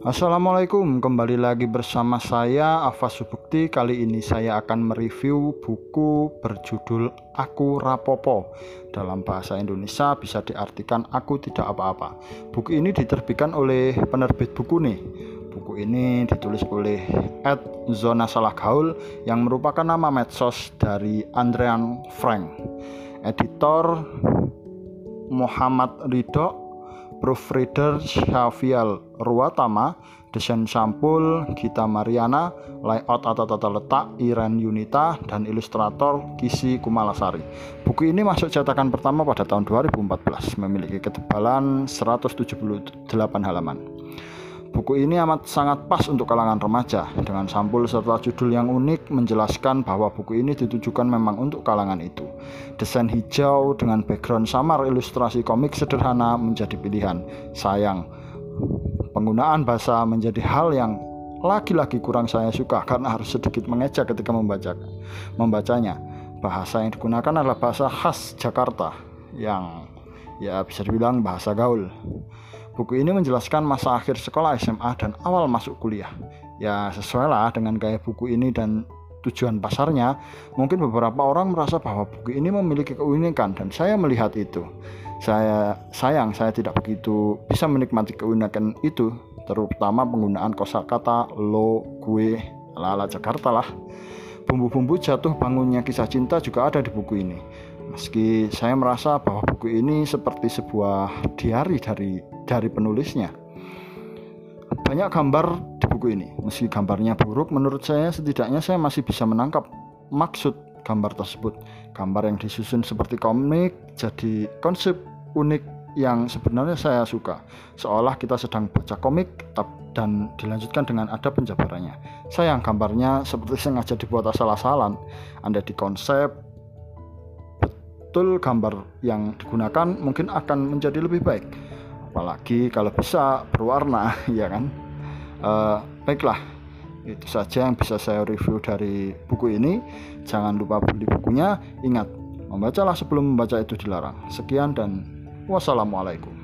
Assalamualaikum, kembali lagi bersama saya Afa Subukti. Kali ini saya akan mereview buku berjudul Aku Rapopo. Dalam bahasa Indonesia bisa diartikan Aku Tidak Apa-apa. Buku ini diterbitkan oleh penerbit buku nih. Buku ini ditulis oleh Ed Zona Salah Gaul yang merupakan nama medsos dari Andrean Frank. Editor Muhammad Ridho proofreader Xavier Ruatama, desain sampul Gita Mariana, layout atau tata letak Iren Yunita, dan ilustrator Kisi Kumalasari. Buku ini masuk cetakan pertama pada tahun 2014, memiliki ketebalan 178 halaman. Buku ini amat sangat pas untuk kalangan remaja, dengan sampul serta judul yang unik menjelaskan bahwa buku ini ditujukan memang untuk kalangan itu. Desain hijau dengan background samar ilustrasi komik sederhana menjadi pilihan. Sayang, penggunaan bahasa menjadi hal yang lagi-lagi kurang saya suka karena harus sedikit mengejak ketika membaca membacanya. Bahasa yang digunakan adalah bahasa khas Jakarta yang ya bisa dibilang bahasa gaul. Buku ini menjelaskan masa akhir sekolah SMA dan awal masuk kuliah. Ya sesuai lah dengan gaya buku ini dan tujuan pasarnya. Mungkin beberapa orang merasa bahwa buku ini memiliki keunikan dan saya melihat itu. Saya sayang saya tidak begitu bisa menikmati keunikan itu, terutama penggunaan kosakata lo, gue, lala Jakarta lah. Bumbu-bumbu jatuh bangunnya kisah cinta juga ada di buku ini. Meski saya merasa bahwa buku ini seperti sebuah diari dari dari penulisnya. Banyak gambar di buku ini. Meski gambarnya buruk, menurut saya setidaknya saya masih bisa menangkap maksud gambar tersebut. Gambar yang disusun seperti komik jadi konsep unik yang sebenarnya saya suka. Seolah kita sedang baca komik dan dilanjutkan dengan ada penjabarannya. Sayang gambarnya seperti sengaja dibuat asal-asalan. Anda di konsep betul gambar yang digunakan mungkin akan menjadi lebih baik apalagi kalau bisa berwarna ya kan? Uh, baiklah itu saja yang bisa saya review dari buku ini. Jangan lupa beli bukunya. Ingat membacalah sebelum membaca itu dilarang. Sekian dan wassalamualaikum